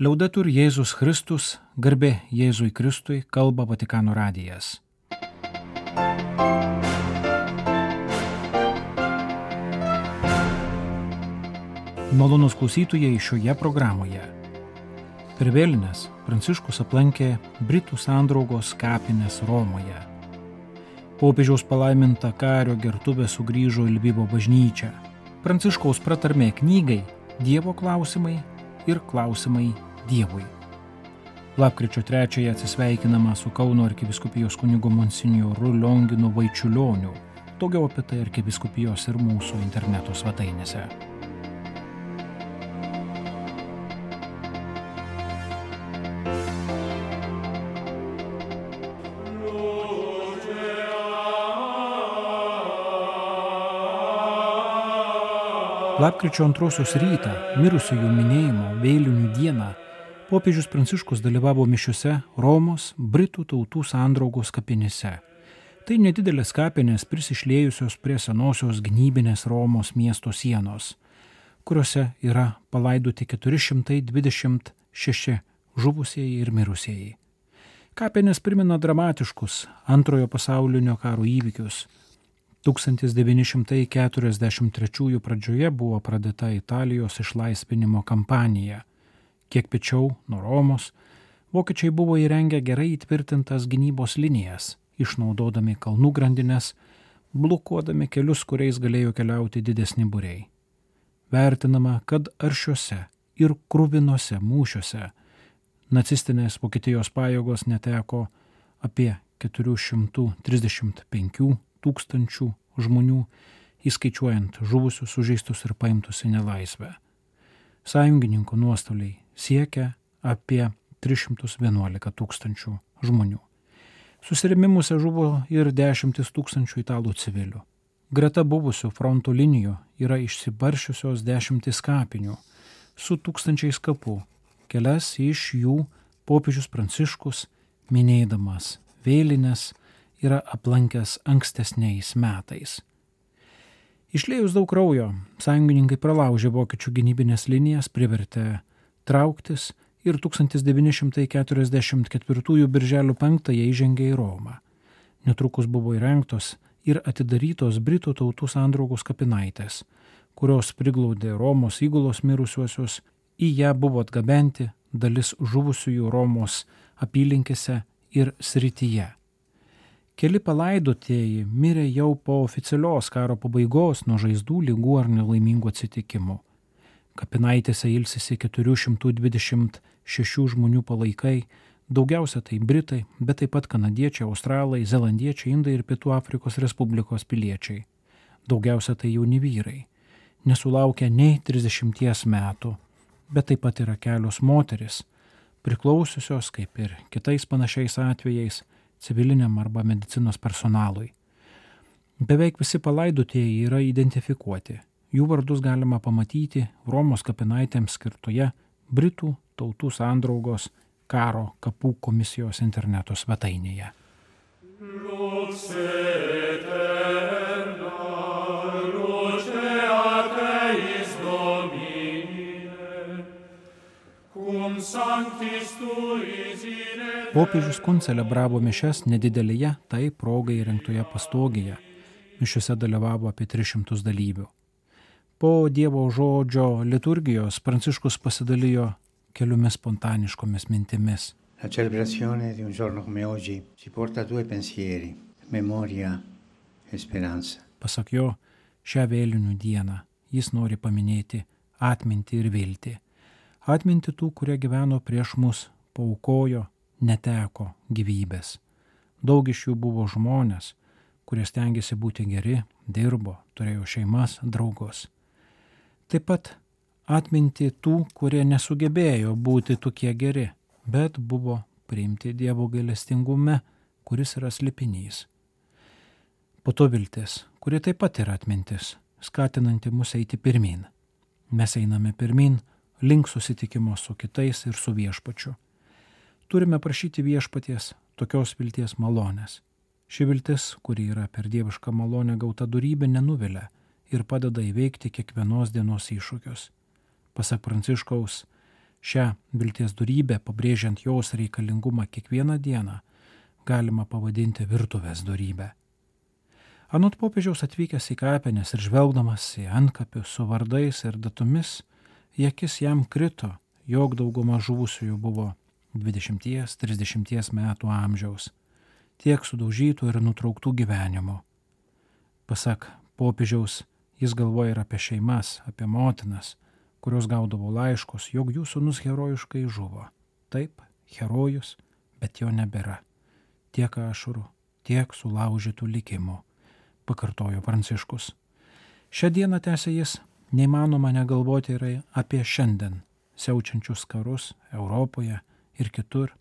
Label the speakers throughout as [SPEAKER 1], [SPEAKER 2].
[SPEAKER 1] Liaudetur Jėzus Kristus, garbė Jėzui Kristui, kalba Vatikano radijas. Malonus klausytojai šioje programoje. Per vėlinės Pranciškus aplankė Britų sandraugos kapinės Romoje. Popiežiaus palaiminta kario gertuvė sugrįžo į Lvivo bažnyčią. Pranciškaus pratarmė knygai Dievo klausimai ir klausimai Dievui. Lapkričio 3-ąją atsisveikinama su Kauno arkiviskupijos kunigu Monsinjoru Lionginu Vaičiulioniu. Daugiau apie tai arkiviskupijos ir mūsų interneto svetainėse. Lapkričio antrosios rytą, mirusiųjų minėjimo vėlinių dieną, popiežius Pranciškus dalyvavo mišiuose Romos Britų tautų sandraugos kapinėse. Tai nedidelės kapinės prisišlėjusios prie senosios gynybinės Romos miesto sienos, kuriuose yra palaidoti 426 žuvusieji ir mirusieji. Kapinės primena dramatiškus antrojo pasaulinio karo įvykius 1943 pradžioje buvo pradėta Italijos išlaisvinimo kampanija. Kiek pečiau nuo Romos, vokiečiai buvo įrengę gerai įtvirtintas gynybos linijas, išnaudodami kalnų grandinės, blokuodami kelius, kuriais galėjo keliauti didesni būriai. Vertinama, kad aršiuose ir krūvinose mūšiuose nacistinės Vokietijos pajėgos neteko apie 435 tūkstančių žmonių, įskaičiuojant žuvusius, sužeistus ir paimtus į nelaisvę. Sąjungininkų nuostoliai siekia apie 311 tūkstančių žmonių. Susirimimuose žuvo ir dešimtis tūkstančių italų civilių. Greta buvusių fronto linijų yra išsibaršiusios dešimtis kapinių su tūkstančiais kapų. Kelias iš jų popiežius Pranciškus, minėdamas vėlinės, yra aplankęs ankstesniais metais. Išlėjus daug kraujo, sąjungininkai pralaužė vokiečių gynybinės linijas, privertė trauktis ir 1944 birželio 5 įžengė į Romą. Netrukus buvo įrengtos ir atidarytos Britų tautų sandraugos kapinaitės, kurios priglaudė Romos įgulos mirusiuosius, į ją buvo atgabenti dalis žuvusiųjų Romos apylinkėse ir srityje. Keli palaidotieji mirė jau po oficialios karo pabaigos nuo žaizdų, lygų ar nelaimingų atsitikimų. Kapinaitėse ilsisi 426 žmonių palaikai, daugiausia tai Britai, bet taip pat kanadiečiai, australai, zelandiečiai, indai ir Pietų Afrikos Respublikos piliečiai. Daugiausia tai jauni vyrai, nesulaukia nei 30 metų, bet taip pat yra kelios moteris, priklausiusios, kaip ir kitais panašiais atvejais, civiliniam arba medicinos personalui. Beveik visi palaidotieji yra identifikuoti. Jų vardus galima pamatyti Romos kapinaitėms skirtoje Britų tautų sandraugos karo kapų komisijos interneto svetainėje. Sanctis tuis Popiežius koncelebravo mišes nedidelėje tai progai įrengtoje pastogėje. Mišiuose dalyvavo apie 300 dalyvių. Po Dievo žodžio liturgijos Pranciškus pasidalijo keliomis spontaniškomis mintimis.
[SPEAKER 2] La celebrazione di un giorno come oggi ci porta due pensieri - memoria e speranza.
[SPEAKER 1] Pasak jo, šią vėlinių dieną jis nori paminėti atmintį ir viltį. Atminti tų, kurie gyveno prieš mus, paukojo neteko gyvybės. Daug iš jų buvo žmonės, kurie stengiasi būti geri, dirbo, turėjo šeimas, draugus. Taip pat atminti tų, kurie nesugebėjo būti tokie geri, bet buvo priimti Dievo gailestingume, kuris yra slipinys. Po to viltis, kuri taip pat yra atmintis, skatinanti mus eiti pirmin. Mes einame pirmin link susitikimo su kitais ir su viešpačiu turime prašyti viešpaties tokios vilties malonės. Ši viltis, kuri yra per dievišką malonę gauta darybė, nenuvilia ir padeda įveikti kiekvienos dienos iššūkius. Pasak Pranciškaus, Šią vilties durybę, pabrėžiant jos reikalingumą kiekvieną dieną, galima pavadinti virtuvės durybę. Anot popiežiaus atvykęs į kapines ir žvelgdamas į antkapius su vardais ir datomis, į akis jam krito, jog dauguma žuvusiųjų buvo 20-30 metų amžiaus, tiek sudaužytų ir nutrauktų gyvenimų. Pasak popiežiaus, jis galvoja ir apie šeimas, apie motinas, kurios gaudavo laiškus, jog jų sunus herojiškai žuvo. Taip, herojus, bet jo nebėra. Tiek ašurų, tiek sulaužytų likimų, pakartojo Pranciškus. Šią dieną tęsė jis, neįmanoma negalvoti ir apie šiandien siaučiančius karus Europoje ir kitur,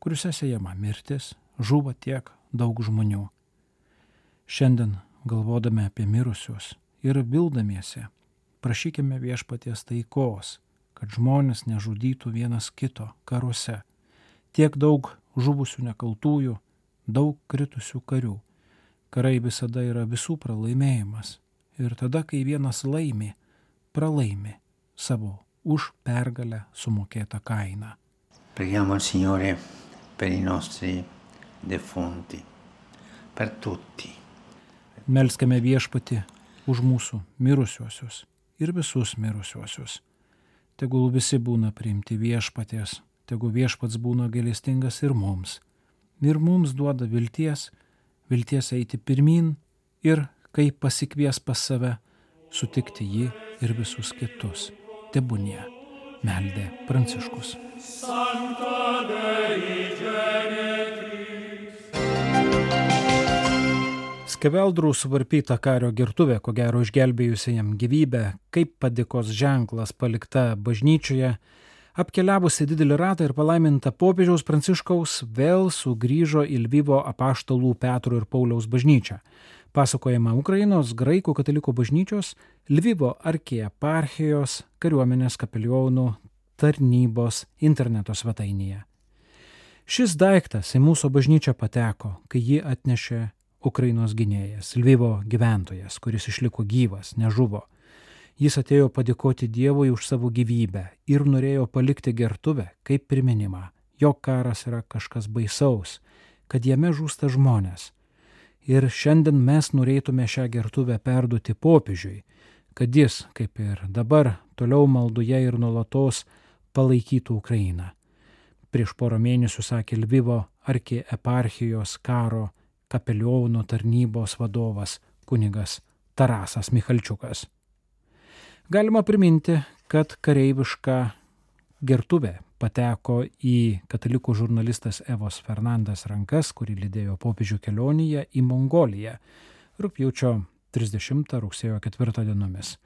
[SPEAKER 1] kuriuose siejama mirtis, žuvo tiek daug žmonių. Šiandien, galvodami apie mirusius ir vildamiesi, prašykime viešpaties taikos, kad žmonės nežudytų vienas kito karuose. Tiek daug žuvusių nekaltųjų, daug kritusių karių. Karai visada yra visų pralaimėjimas. Ir tada, kai vienas laimi, pralaimi savo už pergalę sumokėtą kainą.
[SPEAKER 2] Preghiamo il Signore per i nostri defunti, per tutti.
[SPEAKER 1] Melskime viešpati už mūsų mirusiuosius ir visus mirusiuosius. Tegul visi būna priimti viešpaties, tegul viešpats būna gailestingas ir mums. Ir mums duoda vilties, vilties eiti pirmin ir, kai pasikvies pas save, sutikti jį ir visus kitus. Tebūnie, meldė Pranciškus. Skeveldrų suvarpyta kario girtuvė, ko gero išgelbėjusi jam gyvybę, kaip padėkos ženklas palikta bažnyčioje, apkeliavusi didelį ratą ir palaiminta popiežiaus pranciškaus, vėl sugrįžo į Lvyvo apaštalų Petro ir Pauliaus bažnyčią. Pasakojama Ukrainos graikų katalikų bažnyčios Lvyvo arkieparchijos kariuomenės kapelionų tarnybos interneto svetainėje. Šis daiktas į mūsų bažnyčią pateko, kai ji atnešė Ukrainos gynėjas, Lvivo gyventojas, kuris išliko gyvas, nežuvo. Jis atėjo padėkoti Dievui už savo gyvybę ir norėjo palikti gertuvę kaip priminimą, jog karas yra kažkas baisaus, kad jame žūsta žmonės. Ir šiandien mes norėtume šią gertuvę perduoti popiežiui, kad jis, kaip ir dabar, toliau maldoje ir nuolatos palaikytų Ukrainą. Prieš porą mėnesių sakė Lvivo arkieparchijos karo kapelionų tarnybos vadovas kunigas Tarasas Michalčiukas. Galima priminti, kad kareiviška gertuvė pateko į katalikų žurnalistas Evos Fernandas rankas, kuri lydėjo popiežių kelionėje į Mongoliją rūpjūčio 30 rugsėjo 4 dienomis.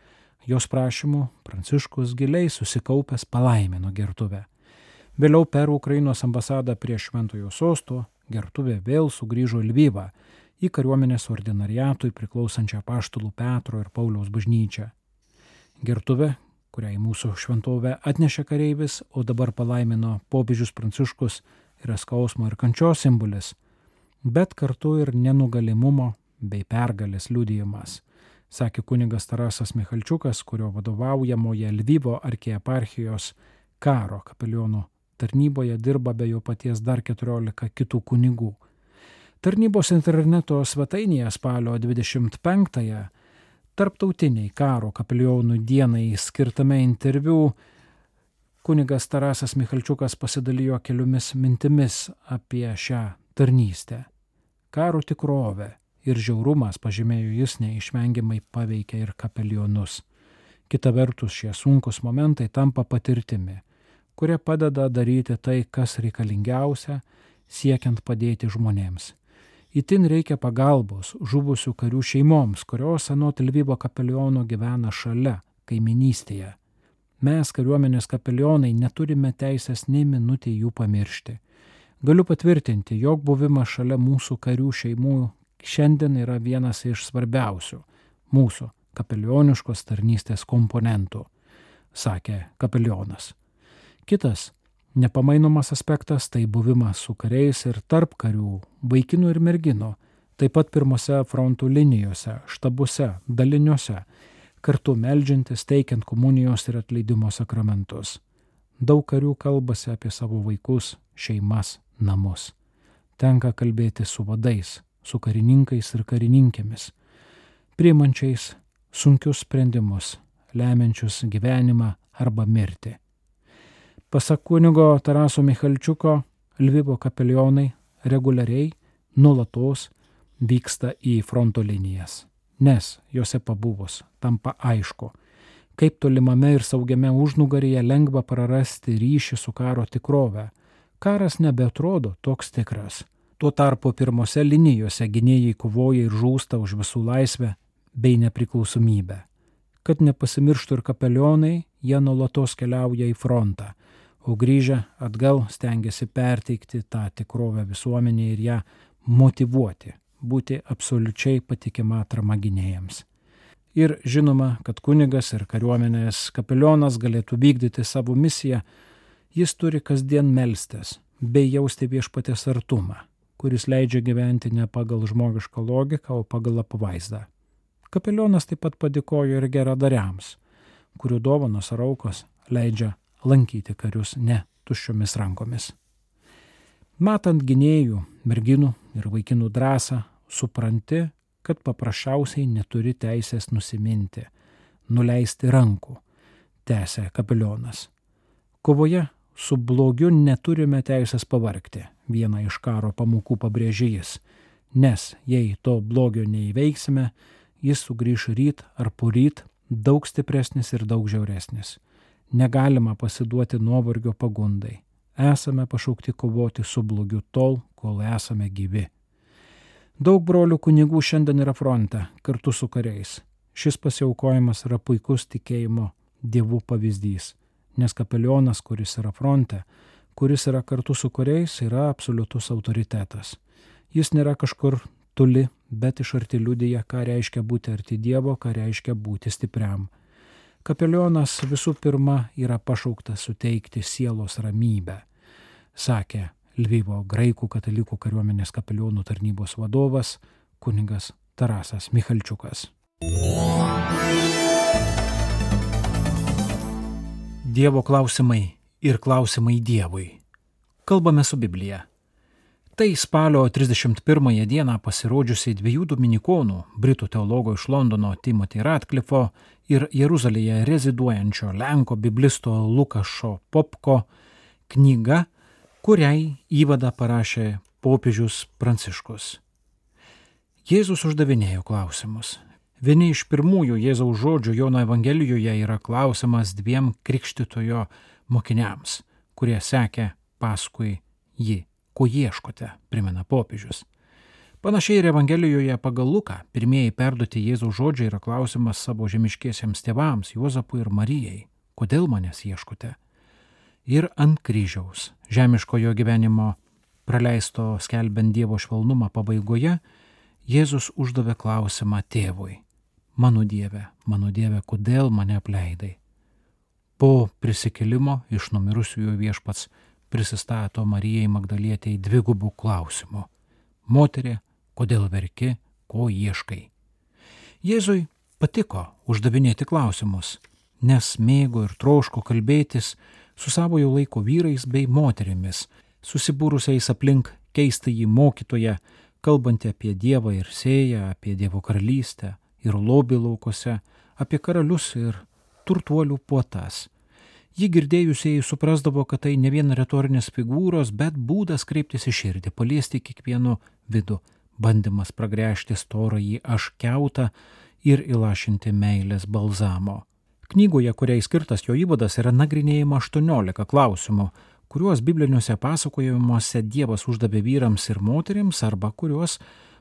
[SPEAKER 1] Jos prašymų Pranciškus giliai susikaupęs palaimino gertuvę. Vėliau per Ukrainos ambasadą prie Šventojo sosto gertuvė vėl sugrįžo į Lvyvą, į kariuomenės ordinariatui priklausančią paštulų Petro ir Pauliaus bažnyčią. Gertuvė, kurią į mūsų šventovę atnešė kareivis, o dabar palaimino popiežius Pranciškus, yra skausmo ir kančios simbolis, bet kartu ir nenugalimumo bei pergalės liudijimas, sakė kunigas Tarasas Michalčiukas, kurio vadovaujamoje Lvyvo arkieparchijos karo kapelionų Tarnyboje dirba be jo paties dar 14 kitų kunigų. Tarnybos interneto svetainėje spalio 25-ąją tarptautiniai karo kapelionų dienai skirtame interviu kunigas Tarasas Michalčiukas pasidalijo keliomis mintimis apie šią tarnystę. Karo tikrovė ir žiaurumas, pažymėjo jis, neišvengiamai paveikia ir kapelionus. Kita vertus, šie sunkus momentai tampa patirtimi kurie padeda daryti tai, kas reikalingiausia, siekiant padėti žmonėms. Įtin reikia pagalbos žuvusių karių šeimoms, kurios anot Lvyvo kapeliono gyvena šalia, kaiminystėje. Mes, kariuomenės kapelionai, neturime teisės nei minutį jų pamiršti. Galiu patvirtinti, jog buvimas šalia mūsų karių šeimų šiandien yra vienas iš svarbiausių mūsų kapelioniškos tarnystės komponentų, sakė kapelionas. Kitas nepamainomas aspektas tai buvimas su kariais ir tarp karių, vaikinų ir merginų, taip pat pirmose frontų linijose, štabuose, daliniuose, kartu melžiantis, teikiant komunijos ir atleidimo sakramentus. Daug karių kalbasi apie savo vaikus, šeimas, namus. Tenka kalbėti su vadais, su karininkais ir karininkėmis, priimančiais sunkius sprendimus, lemiančius gyvenimą arba mirtį. Pasak kunigo Taraso Michalčiuko, Lvivo kapelionai reguliariai, nulatos vyksta į fronto linijas, nes juose pabuvus tampa aišku, kaip tolimame ir saugiame užnugaryje lengva prarasti ryšį su karo tikrove. Karas nebetrodo toks tikras. Tuo tarpu pirmose linijose gynėjai kovoja ir žūsta už visų laisvę bei nepriklausomybę. Kad nepasimirštų ir kapelionai, jie nuolatos keliauja į frontą, o grįžę atgal stengiasi perteikti tą tikrovę visuomenė ir ją motivuoti, būti absoliučiai patikima atrama gynėjams. Ir žinoma, kad kunigas ir kariuomenės kapelionas galėtų vykdyti savo misiją, jis turi kasdien melstis bei jausti viešpatės artumą, kuris leidžia gyventi ne pagal žmogišką logiką, o pagal apvaizdą. Kapelionas taip pat padėkojo ir geradariams, kurių dovanos ar aukos leidžia lankyti karius ne tuščiomis rankomis. Matant gynėjų, merginų ir vaikinų drąsą, supranti, kad paprasčiausiai neturi teisės nusiminti, nuleisti rankų, tęsė kapelionas. Kovoje su blogiu neturime teisės pavarkti, vieną iš karo pamokų pabrėžė jis, nes jei to blogio neįveiksime, jis sugrįž ryt ar poryt daug stipresnis ir daug žiauresnis. Negalima pasiduoti nuovargio pagundai. Esame pašaukti kovoti su blogiu tol, kol esame gyvi. Daug brolių kunigų šiandien yra fronte, kartu su kariais. Šis pasiaukojimas yra puikus tikėjimo dievų pavyzdys, nes kapelionas, kuris yra fronte, kuris yra kartu su kariais, yra absoliutus autoritetas. Jis nėra kažkur toli, bet iš arti liudyja, ką reiškia būti arti Dievo, ką reiškia būti stipriam Kapelionas visų pirma yra pašauktas suteikti sielos ramybę, sakė Lvyvo graikų katalikų kariuomenės kapelionų tarnybos vadovas kuningas Tarasas Michalčiukas. Dievo klausimai ir klausimai Dievui. Kalbame su Biblija. Tai spalio 31 dieną pasirodžiusiai dviejų dominikonų, britų teologo iš Londono Timothy Ratcliffo ir Jeruzalėje reziduojančio Lenko biblisto Lukašo Popko knyga, kuriai įvadą parašė popiežius Pranciškus. Jėzus uždavinėjo klausimus. Vieni iš pirmųjų Jėzaus žodžių Jono Evangelijoje yra klausimas dviem krikštitojo mokiniams, kurie sekė paskui jį ko ieškote, primena popiežius. Panašiai ir Evangelijoje pagal Luką pirmieji perduoti Jėzaus žodžiai yra klausimas savo žemiškiesiems tėvams, Juozapui ir Marijai, kodėl manęs ieškote. Ir ant kryžiaus, žemiškojo gyvenimo praleisto skelbiant Dievo švelnumą pabaigoje, Jėzus uždavė klausimą tėvui. Mano Dieve, mano Dieve, kodėl mane apleidai? Po prisikėlimo iš numirusiųjų viešpats prisistato Marijai Magdalietėjai dvigubų klausimų. Moterė, kodėl verki, ko ieškai? Jėzui patiko uždavinėti klausimus, nes mėgo ir troško kalbėtis su savojo laiko vyrais bei moterimis, susibūrusiais aplink keistąjį mokytoją, kalbantį apie Dievą ir sėją, apie Dievo karalystę ir lobį laukose, apie karalius ir turtuolių puotas Ji girdėjusieji suprasdavo, kad tai ne vien retorinės figūros, bet būdas kreiptis į širdį, paliesti kiekvieno vidų, bandymas pragręžti storąjį aš keutą ir įlašinti meilės balzamo. Knygoje, kuriai skirtas jo įvadas, yra nagrinėjama 18 klausimų, kuriuos bibliniuose pasakojimuose Dievas uždavė vyrams ir moteriams arba kuriuos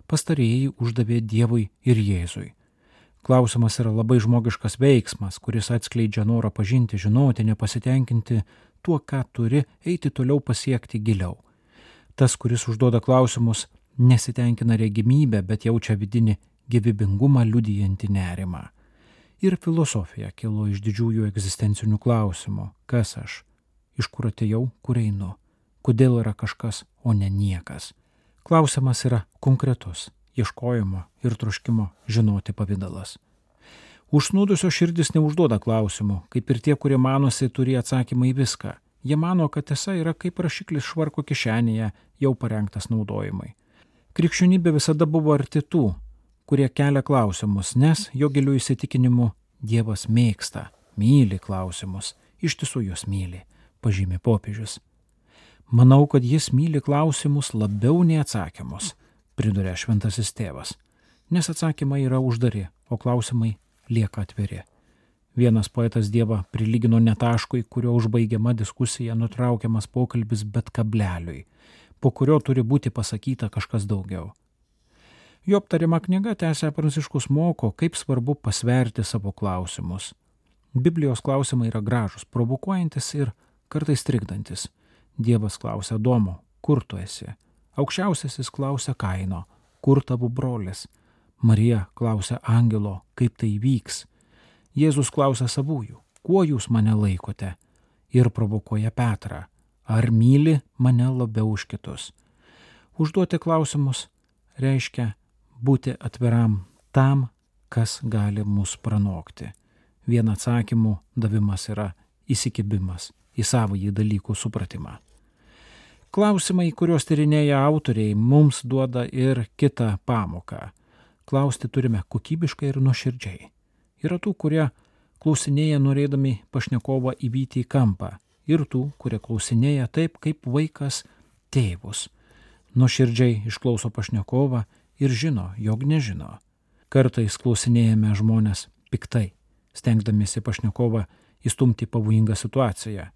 [SPEAKER 1] pastarėjai uždavė Dievui ir Jėzui. Klausimas yra labai žmogiškas veiksmas, kuris atskleidžia norą pažinti, žinoti, nepasitenkinti tuo, ką turi, eiti toliau pasiekti giliau. Tas, kuris užduoda klausimus, nesitenkina regimybę, bet jaučia vidinį gyvybingumą liudijantį nerimą. Ir filosofija kilo iš didžiųjų egzistencinių klausimų - kas aš, iš kur atėjau, kur einu, kodėl yra kažkas, o ne niekas. Klausimas yra konkretus ieškojimo ir troškimo žinoti pavydalas. Užsnūdusio širdis neužduoda klausimų, kaip ir tie, kurie manosi turi atsakymą į viską. Jie mano, kad tiesa yra kaip rašiklis švarko kišenėje, jau parengtas naudojimui. Krikščionybė visada buvo arti tų, kurie kelia klausimus, nes jo gilių įsitikinimu Dievas mėgsta, myli klausimus, iš tiesų juos myli, pažymė popiežius. Manau, kad jis myli klausimus labiau nei atsakymus, priduria šventasis tėvas, nes atsakymai yra uždari, o klausimai lieka atviri. Vienas poetas Dievą prilygino netaškui, kurio užbaigiama diskusija nutraukiamas pokalbis bet kableliui, po kurio turi būti pasakyta kažkas daugiau. Jo aptariama knyga tęsia Pranciškus moko, kaip svarbu pasverti savo klausimus. Biblijos klausimai yra gražus, provokuojantis ir kartais trikdantis. Dievas klausia Domo, kur tu esi? Aukščiausiasis klausia Kaino, kur tavo brolis? Marija klausia Angelo, kaip tai vyks? Jėzus klausia savųjų, kuo jūs mane laikote? Ir provokuoja Petrą, ar myli mane labiau už kitus? Užduoti klausimus reiškia būti atviram tam, kas gali mus pranokti. Vien atsakymų davimas yra įsikibimas į savąjį dalykų supratimą. Klausimai, kuriuos tyrinėja autoriai, mums duoda ir kitą pamoką. Klausti turime kokybiškai ir nuoširdžiai. Yra tų, kurie klausinėja norėdami pašnekovą įvyti į kampą. Ir tų, kurie klausinėja taip, kaip vaikas tėvus. Nuoširdžiai išklauso pašnekovą ir žino, jog nežino. Kartais klausinėjame žmonės piktai, stengdamiesi pašnekovą įstumti pavojingą situaciją.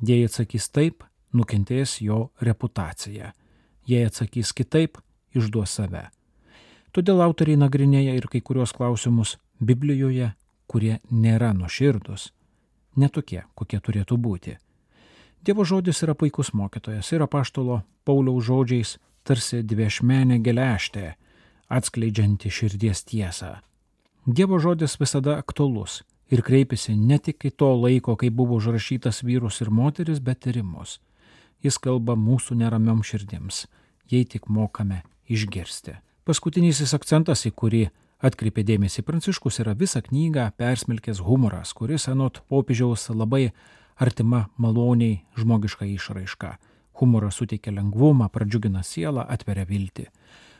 [SPEAKER 1] Jei atsakys taip, nukentės jo reputacija. Jei atsakys kitaip, išduos save. Todėl autoriai nagrinėja ir kai kurios klausimus Biblijoje, kurie nėra nuoširdus, netokie, kokie turėtų būti. Dievo žodis yra puikus mokytojas ir apaštalo Pauliaus žodžiais tarsi dviešmenė geleštė, atskleidžianti širdies tiesą. Dievo žodis visada aktualus ir kreipiasi ne tik į to laiko, kai buvo užrašytas vyrus ir moteris, bet ir mus. Jis kalba mūsų neramiom širdims, jei tik mokame išgirsti. Paskutinysis akcentas, į kurį atkreipė dėmesį Pranciškus, yra visą knygą persmelkęs humoras, kuris anot popiežiaus labai artima maloniai žmogiška išraiška. Humoras suteikia lengvumą, pradžiugina sielą, atveria viltį.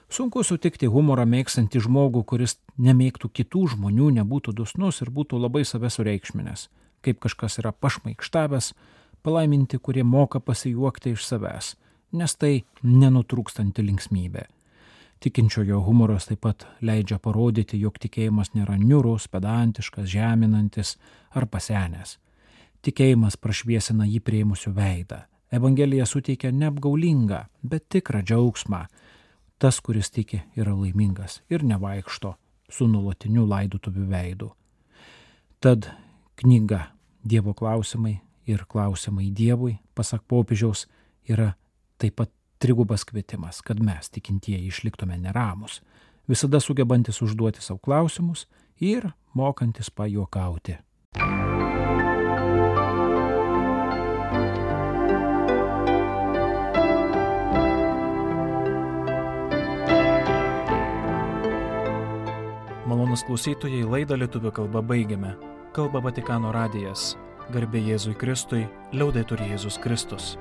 [SPEAKER 1] Sunku sutikti humorą mėgstantį žmogų, kuris nemėgtų kitų žmonių, nebūtų dusnus ir būtų labai save sureikšminęs, kaip kažkas yra pašmaikštavęs, palaiminti, kurie moka pasijuokti iš savęs, nes tai nenutrūkstanti linksmybė. Tikinčiojo humoras taip pat leidžia parodyti, jog tikėjimas nėra niurus, pedantiškas, žeminantis ar pasenęs. Tikėjimas prašviesina jį prieimusių veidą. Evangelija suteikia neapgaulingą, bet tikrą džiaugsmą. Tas, kuris tiki, yra laimingas ir nevaikšto su nuolatiniu laidotuvių veidu. Tad knyga Dievo klausimai ir klausimai Dievui, pasak popiežiaus, yra taip pat trigubas kvietimas, kad mes tikintieji išliktume neramus, visada sugebantis užduoti savo klausimus ir mokantis pajokauti.
[SPEAKER 3] Malonus klausytojai laidą lietuvių kalbą baigiame. Kalba Vatikano radijas. Garbė Jėzui Kristui, liaudai turi Jėzus Kristus.